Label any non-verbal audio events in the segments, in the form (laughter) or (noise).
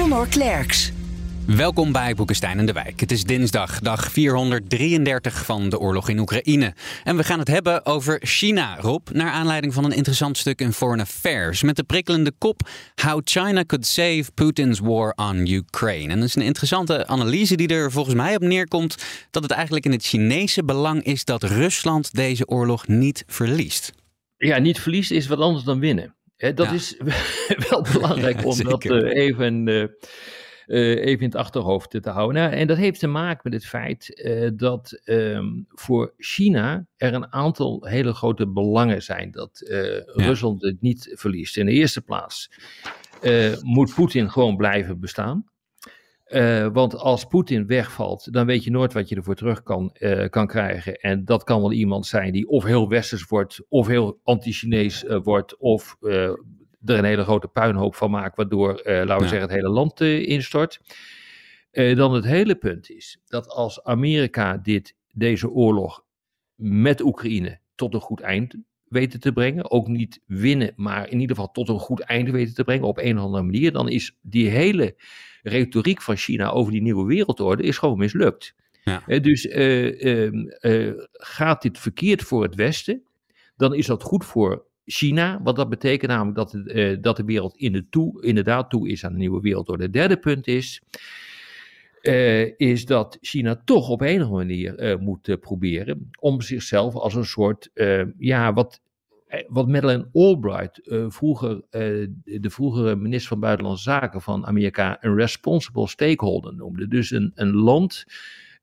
Conor Klerks. Welkom bij Boekenstein en de Wijk. Het is dinsdag, dag 433 van de oorlog in Oekraïne. En we gaan het hebben over China, Rob. Naar aanleiding van een interessant stuk in Foreign Affairs. Met de prikkelende kop How China Could Save Putin's War on Ukraine. En dat is een interessante analyse die er volgens mij op neerkomt... dat het eigenlijk in het Chinese belang is dat Rusland deze oorlog niet verliest. Ja, niet verliest is wat anders dan winnen. Dat is (laughs) wel belangrijk om dat uh, even... Uh, uh, even in het achterhoofd te houden. Nou, en dat heeft te maken met het feit dat um, voor China er een aantal hele grote belangen zijn dat ja. Rusland het niet verliest. In de eerste plaats moet Poetin gewoon blijven bestaan. Want als Poetin wegvalt, dan weet je nooit wat je ervoor terug kan, kan krijgen. En dat kan wel iemand zijn die of heel westers wordt, of heel anti-Chinees wordt, of er een hele grote puinhoop van maakt, waardoor, laten we ja. zeggen, het hele land instort. Dan het hele punt is dat als Amerika dit, deze oorlog met Oekraïne tot een goed eind weten te brengen, ook niet winnen, maar in ieder geval tot een goed einde weten te brengen op een of andere manier, dan is die hele retoriek van China over die nieuwe wereldorde is gewoon mislukt. Ja. dus ehm, gaat dit verkeerd voor het Westen, dan is dat goed voor China, wat dat betekent namelijk dat, uh, dat de wereld in de toe, inderdaad toe is aan een nieuwe wereldorde. Het derde punt is, uh, is dat China toch op een of andere manier uh, moet proberen om zichzelf als een soort, ja, wat, wat Madeleine Albright, vroeger, de vroegere minister van Buitenlandse Zaken van Amerika, een responsible stakeholder noemde. Dus een, een land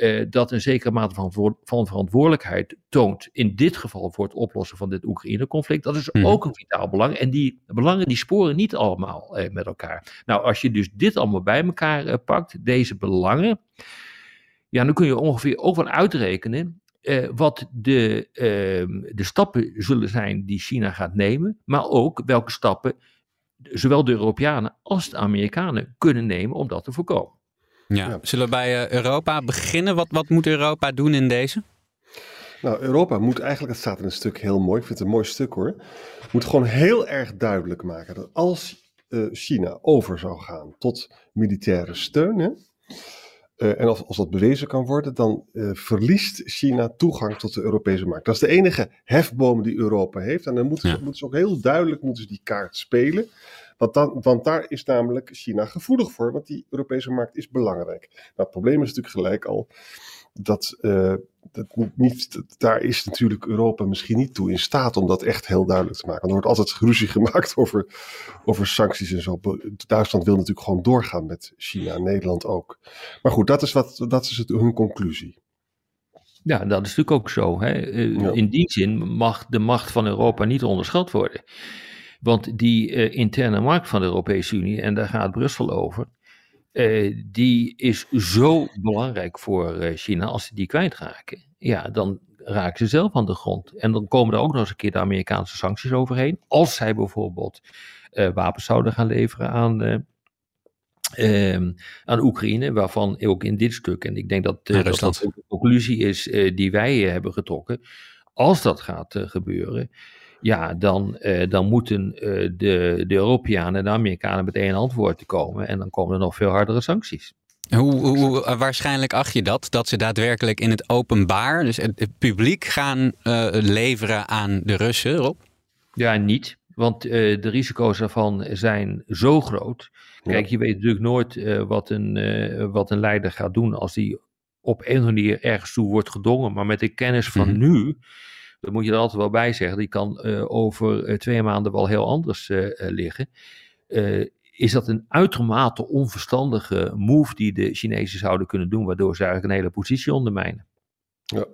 uh, dat een zekere mate van, van, verantwoordelijkheid toont. In dit geval voor het oplossen van dit Oekraïne-conflict. Dat is mm. ook een vitaal belang. En die belangen die sporen niet allemaal met elkaar. Nou, als je dus dit allemaal bij elkaar pakt, deze belangen. Ja, dan kun je ongeveer ook wel uitrekenen. Wat de, ehm, de stappen zullen zijn die China gaat nemen. Maar ook welke stappen zowel de Europeanen als de Amerikanen kunnen nemen om dat te voorkomen. Ja. Zullen we bij uh, Europa beginnen? Wat, wat moet Europa doen in deze? Nou, Europa moet eigenlijk, het staat in een stuk heel mooi, ik vind het een mooi stuk hoor, moet gewoon heel erg duidelijk maken dat als uh, China over zou gaan tot militaire steun, hè, uh, en als, als dat bewezen kan worden, dan uh, verliest China toegang tot de Europese markt. Dat is de enige hefboom die Europa heeft. En dan moeten ze, ja. moeten ze ook heel duidelijk moeten ze die kaart spelen. Want, dan, want daar is namelijk China gevoelig voor, want die Europese markt is belangrijk. Nou, het probleem is natuurlijk gelijk al dat, uh, dat niet, daar is natuurlijk Europa misschien niet toe in staat om dat echt heel duidelijk te maken. Er wordt altijd ruzie (laughs) gemaakt over, over sancties en zo. Duitsland wil natuurlijk gewoon doorgaan met China, Nederland ook. Maar goed, dat is, wat, dat is het, hun conclusie. Ja, dat is natuurlijk ook zo. Hè. Ja. In die zin mag de macht van Europa niet onderschat worden. Want die uh, interne markt van de Europese Unie, en daar gaat Brussel over, uh, die is zo belangrijk voor uh, China. Als ze die kwijtraken, ja, dan raken ze zelf aan de grond. En dan komen er ook nog eens een keer de Amerikaanse sancties overheen. Als zij bijvoorbeeld wapens zouden gaan leveren aan. Um, aan Oekraïne, waarvan ook in dit stuk, en ik denk dat uh, dat, dat ook de conclusie is uh, die wij uh, hebben getrokken, als dat gaat gebeuren, ja, dan, uh, dan moeten uh, de, de Europeanen en de Amerikanen met één antwoord komen. En dan komen er nog veel hardere sancties. Hoe, hoe uh, waarschijnlijk acht je dat? Dat ze daadwerkelijk in het openbaar, dus het, het publiek, gaan leveren aan de Russen, Rob? Ja, niet. Want de risico's daarvan zijn zo groot. Kijk, je weet natuurlijk nooit wat, een, wat een leider gaat doen als hij op een of andere manier ergens toe wordt gedongen. Maar met de kennis van mm -hmm. nu dat moet je er altijd wel bij zeggen, die kan uh, over uh, twee maanden wel heel anders uh, liggen. is dat een uitermate onverstandige move die de Chinezen zouden kunnen doen, waardoor ze eigenlijk een hele positie ondermijnen. Ja,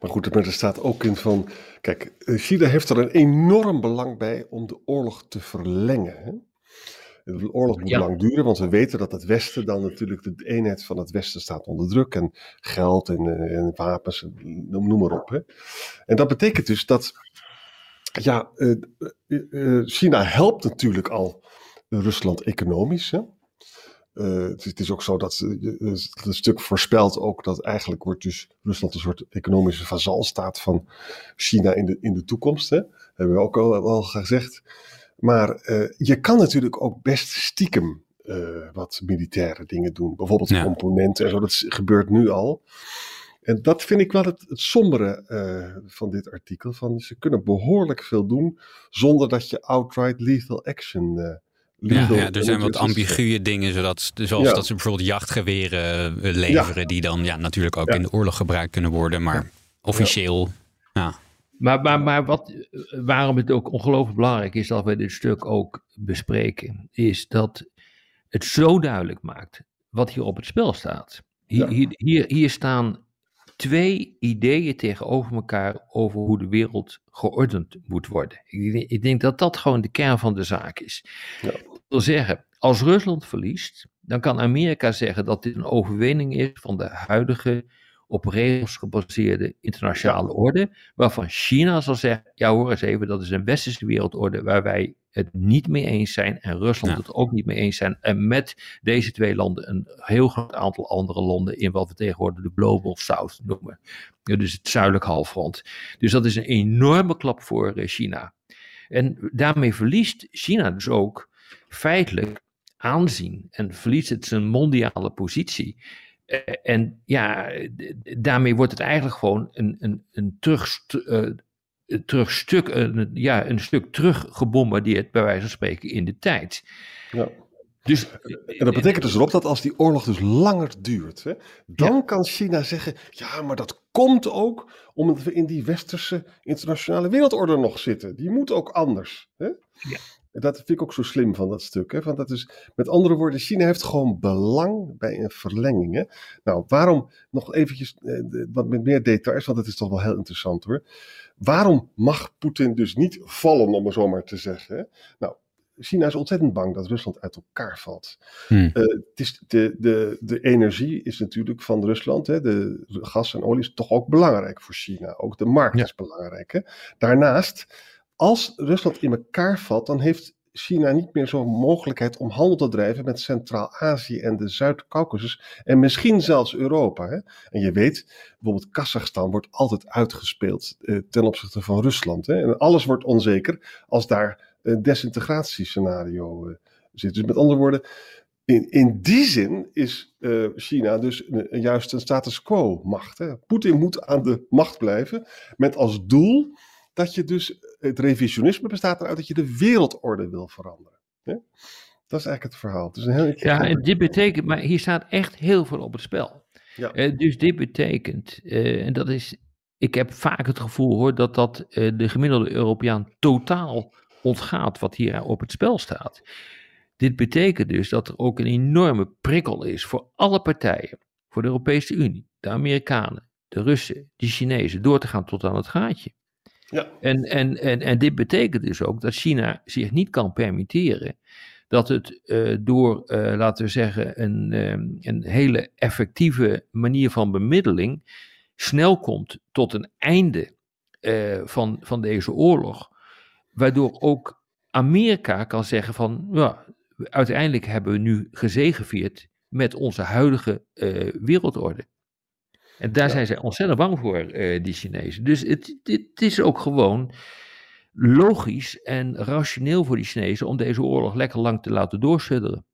maar goed, er staat ook in van, kijk, China heeft er een enorm belang bij om de oorlog te verlengen. Hè? De oorlog moet lang duren, want we weten dat het Westen dan natuurlijk de eenheid van het Westen staat onder druk en geld en, eh, en wapens, noem, maar op. Hè. En dat betekent dus dat, ja, China helpt natuurlijk al Rusland economisch. Hè. Uh, het, is ook zo dat het stuk voorspelt ook dat eigenlijk wordt dus Rusland een soort economische vazalstaat van China in de, in de toekomst. Hè? Hebben we ook al, al gezegd. Maar uh, je kan natuurlijk ook best stiekem uh, wat militaire dingen doen. Bijvoorbeeld ja. componenten en zo. Dat gebeurt nu al. En dat vind ik wel het, het sombere uh, van dit artikel. Van ze kunnen behoorlijk veel doen zonder dat je outright lethal action ja, ja, er zijn wat ambiguë dingen, zodat, zoals dat ze bijvoorbeeld jachtgeweren eh, leveren, die dan ja, natuurlijk ook in de oorlog gebruikt kunnen worden, maar officieel. Ja. Maar, maar, maar wat, waarom het ook ongelooflijk belangrijk is dat we dit stuk ook bespreken, is dat het zo duidelijk maakt wat hier op het spel staat. Hier, hier, hier, hier staan twee ideeën tegenover elkaar over hoe de wereld geordend moet worden. Ik, ik denk dat dat gewoon de kern van de zaak is. Ja. Dat wil zeggen, als Rusland verliest, dan kan Amerika zeggen dat dit een overwinning is van de huidige op regels gebaseerde internationale orde, waarvan China zal zeggen, ja hoor eens even, dat is een westerse wereldorde waar wij het niet mee eens zijn en Rusland het ook niet mee eens zijn. En met deze twee landen een heel groot aantal andere landen in wat we tegenwoordig de Global South noemen. Dus het zuidelijk halfrond. Dus dat is een enorme klap voor eh, China. En daarmee verliest China dus ook feitelijk aanzien en verliest het zijn mondiale positie. Eh, en ja, daarmee wordt het eigenlijk gewoon een, een, een terugst, uh, terugstuk, een, ja, een stuk teruggebombardeerd, bij wijze van spreken, in de tijd. Ja. Dus, en dat betekent dus erop dat als die oorlog dus langer duurt, hè, dan kan China zeggen: ja, maar dat komt ook omdat we in die westerse internationale wereldorde nog zitten. Die moet ook anders. Hè? Ja. Dat vind ik ook zo slim van dat stuk. Hè? Want dat is, met andere woorden, China heeft gewoon belang bij een verlenging. Hè? Nou, waarom, nog eventjes eh, wat met meer details, want dat is toch wel heel interessant hoor. Waarom mag Poetin dus niet vallen, om het zo maar te zeggen? Hè? Nou, China is ontzettend bang dat Rusland uit elkaar valt. Hmm. Uh, het is de, de, de energie is natuurlijk van Rusland, hè, de gas en olie is toch ook belangrijk voor China. Ook de markt is belangrijk. Hè. Daarnaast als Rusland in elkaar valt, dan heeft China niet meer zo'n mogelijkheid om handel te drijven met Centraal-Azië en de Zuid-Caucasus en misschien zelfs Europa. Hè? En je weet, bijvoorbeeld Kazachstan wordt altijd uitgespeeld eh, ten opzichte van Rusland. Hè? En alles wordt onzeker als daar een desintegratiescenario uh, zit. Dus met andere woorden, in, in die zin is uh, China dus juist een status quo macht. Poetin moet aan de macht blijven met als doel dat je dus, het revisionisme bestaat eruit dat je de wereldorde wil veranderen. Dat is eigenlijk het verhaal. Het is een heel ja, en dit betekent, maar hier staat echt heel veel op het spel. Ja. Uh, dus dit betekent, uh, en dat is, ik heb vaak het gevoel hoor, dat dat uh, de gemiddelde Europeaan totaal ontgaat wat hier op het spel staat. Dit betekent dus dat er ook een enorme prikkel is voor alle partijen, voor de Europese Unie, de Amerikanen, de Russen, de Chinezen, door te gaan tot aan het gaatje. En, en, en, en dit betekent dus ook dat China zich niet kan permitteren dat het uh, door, uh, laten we zeggen, een, uh, een hele effectieve manier van bemiddeling snel komt tot een einde van, van deze oorlog. Waardoor ook Amerika kan zeggen van, ja, uiteindelijk hebben we nu gezegevierd met onze huidige wereldorde. En daar zijn zij ontzettend bang voor, uh, die Chinezen. Dus het, het, is ook gewoon logisch en rationeel voor die Chinezen om deze oorlog lekker lang te laten doorsudderen.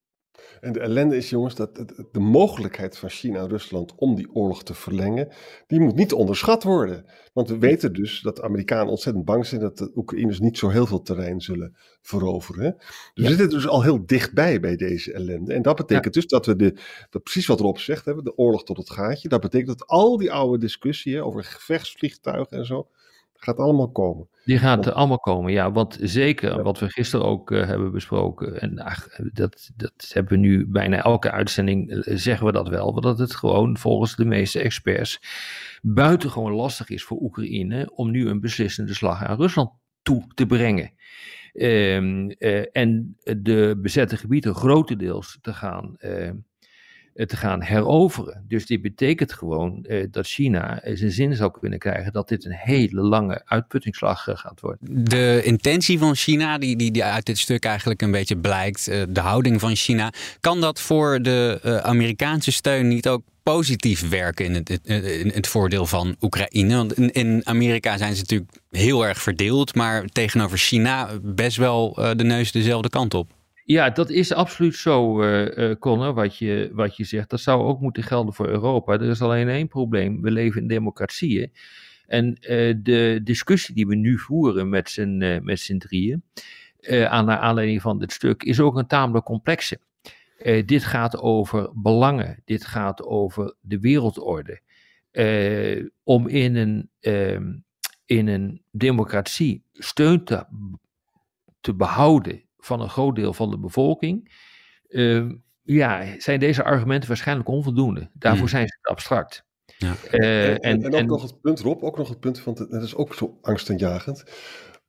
En de ellende is, jongens, dat de mogelijkheid van China en Rusland om die oorlog te verlengen, die moet niet onderschat worden. Want we weten dus dat de Amerikanen ontzettend bang zijn dat de Oekraïners niet zo heel veel terrein zullen veroveren. Dus we zitten dus al heel dichtbij bij deze ellende. En dat betekent dus dat we de, dat precies wat erop zegt hebben, de oorlog tot het gaatje, dat betekent dat al die oude discussieën over gevechtsvliegtuigen en zo, gaat allemaal komen. Die gaat allemaal komen, ja. Want zeker wat we gisteren ook uh, hebben besproken, en ach, dat, dat hebben we nu bijna elke uitzending, uh, zeggen we dat wel, dat het gewoon volgens de meeste experts buitengewoon lastig is voor Oekraïne om nu een beslissende slag aan Rusland toe te brengen. Ehm, en de bezette gebieden grotendeels te gaan te gaan heroveren. Dus dit betekent gewoon uh, dat China zijn zin zou kunnen krijgen dat dit een hele lange uitputtingsslag gaat worden. De intentie van China, die, die, die uit dit stuk eigenlijk een beetje blijkt, de houding van China, kan dat voor de Amerikaanse steun niet ook positief werken in het, in het voordeel van Oekraïne? Want in, in, Amerika zijn ze natuurlijk heel erg verdeeld, maar tegenover China best wel de neus dezelfde kant op. Ja, dat is absoluut zo, uh, Connor, wat je, wat je zegt. Dat zou ook moeten gelden voor Europa. Er is alleen één probleem. We leven in democratieën. En uh, de discussie die we nu voeren met z'n, met drieën, aan naar aanleiding van dit stuk, is ook een tamelijk complexe. dit gaat over belangen. Dit gaat over de wereldorde. om in een, ehm, in een democratie steun te, te behouden van een groot deel van de bevolking, uh, ja, zijn deze argumenten waarschijnlijk onvoldoende. Daarvoor hmm. zijn ze abstract. Ja. Uh, en, en, en, ook nog het punt, Rob, ook nog het punt, want dat is ook zo angstaanjagend.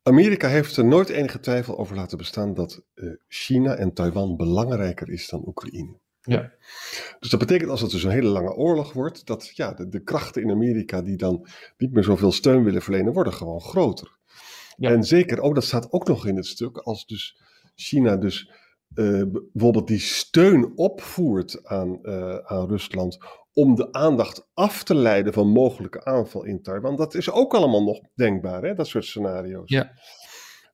Amerika heeft er nooit enige twijfel over laten bestaan dat uh, China en Taiwan belangrijker is dan Oekraïne. Ja. Dus dat betekent als het dus een hele lange oorlog wordt, dat ja, de, de krachten in Amerika die dan niet meer zoveel steun willen verlenen, worden gewoon groter. Ja. En zeker, ook dat staat ook nog in het stuk, als dus China dus uh, bijvoorbeeld die steun opvoert aan, uh, aan Rusland om de aandacht af te leiden van mogelijke aanval in Taiwan. Dat is ook allemaal nog denkbaar, hè? dat soort scenario's. Ja.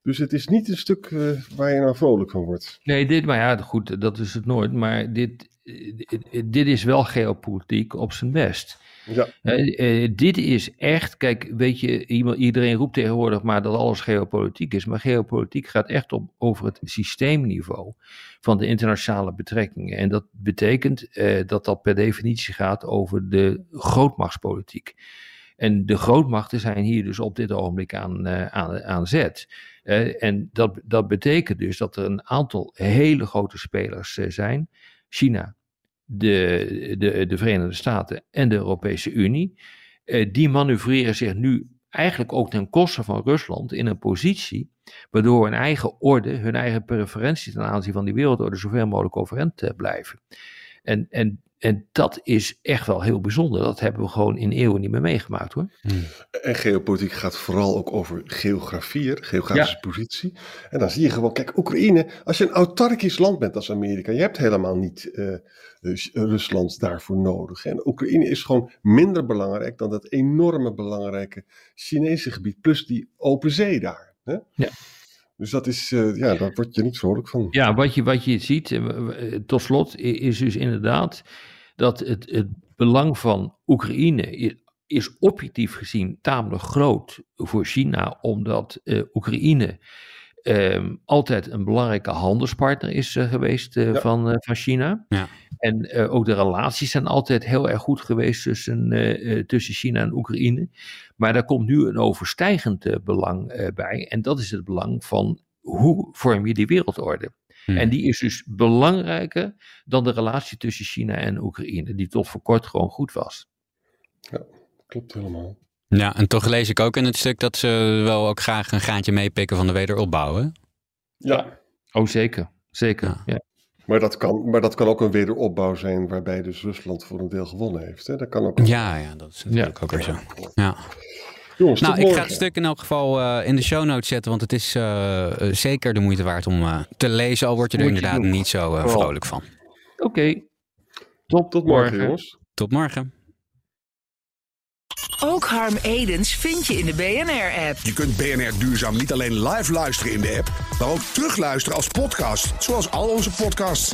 Dus het is niet een stuk uh, waar je nou vrolijk van wordt. Nee, dit, maar ja, goed, dat is het nooit. Maar dit, dit is wel geopolitiek op zijn best. Ja. Uh, dit is echt, kijk, weet je, iedereen roept tegenwoordig maar dat alles geopolitiek is. Maar geopolitiek gaat echt op, over het systeemniveau van de internationale betrekkingen. En dat betekent uh, dat dat per definitie gaat over de grootmachtspolitiek. En de grootmachten zijn hier dus op dit ogenblik aan, uh, aan, aan zet. en dat, dat betekent dus dat er een aantal hele grote spelers zijn. China, de, de, de Verenigde Staten en de Europese Unie, eh, die manoeuvreren zich nu eigenlijk ook ten koste van Rusland in een positie waardoor hun eigen orde, hun eigen preferenties ten aanzien van die wereldorde zoveel mogelijk overeind eh, blijven. En, en en dat is echt wel heel bijzonder. Dat hebben we gewoon in eeuwen niet meer meegemaakt hoor. Hmm. En geopolitiek gaat vooral ook over geografie, geografische positie. En dan zie je gewoon, kijk, Oekraïne, als je een autarkisch land bent als Amerika, je hebt helemaal niet uh, Rusland daarvoor nodig. En Oekraïne is gewoon minder belangrijk dan dat enorme belangrijke Chinese gebied, plus die open zee daar. Hè? Ja. Dus dat is, uh, ja, daar word je niet vrolijk van. Ja, wat je, wat je ziet, tot slot, is dus inderdaad dat het, het belang van Oekraïne is objectief gezien tamelijk groot voor China, omdat uh, Oekraïne um, altijd een belangrijke handelspartner is uh, geweest uh, van, van China. Ja. En ook de relaties zijn altijd heel erg goed geweest tussen, tussen China en Oekraïne. Maar daar komt nu een overstijgend belang bij. En dat is het belang van hoe vorm je die wereldorde. Hmm. En die is dus belangrijker dan de relatie tussen China en Oekraïne, die tot voor kort gewoon goed was. Ja, klopt helemaal. Ja, en toch lees ik ook in het stuk dat ze wel ook graag een gaatje meepikken van de wederopbouw. Ja. Oh, zeker. Zeker. Ja. Maar, dat kan, maar dat kan ook een wederopbouw zijn waarbij dus Rusland voor een deel gewonnen heeft. Hè? Dat kan ook. Ja, ja, dat is natuurlijk ook weer zo. Ja. Jongens, nou, ik ga het stuk in elk geval uh, in de show notes zetten, want het is uh, zeker de moeite waard om uh, te lezen, al word je er inderdaad niet zo vrolijk van. Oké, okay. tot, tot morgen. jongens. Tot morgen. Ook Harm Edens vind je in de BNR-app. Je kunt BNR Duurzaam niet alleen live luisteren in de app, maar ook terugluisteren als podcast, zoals al onze podcasts.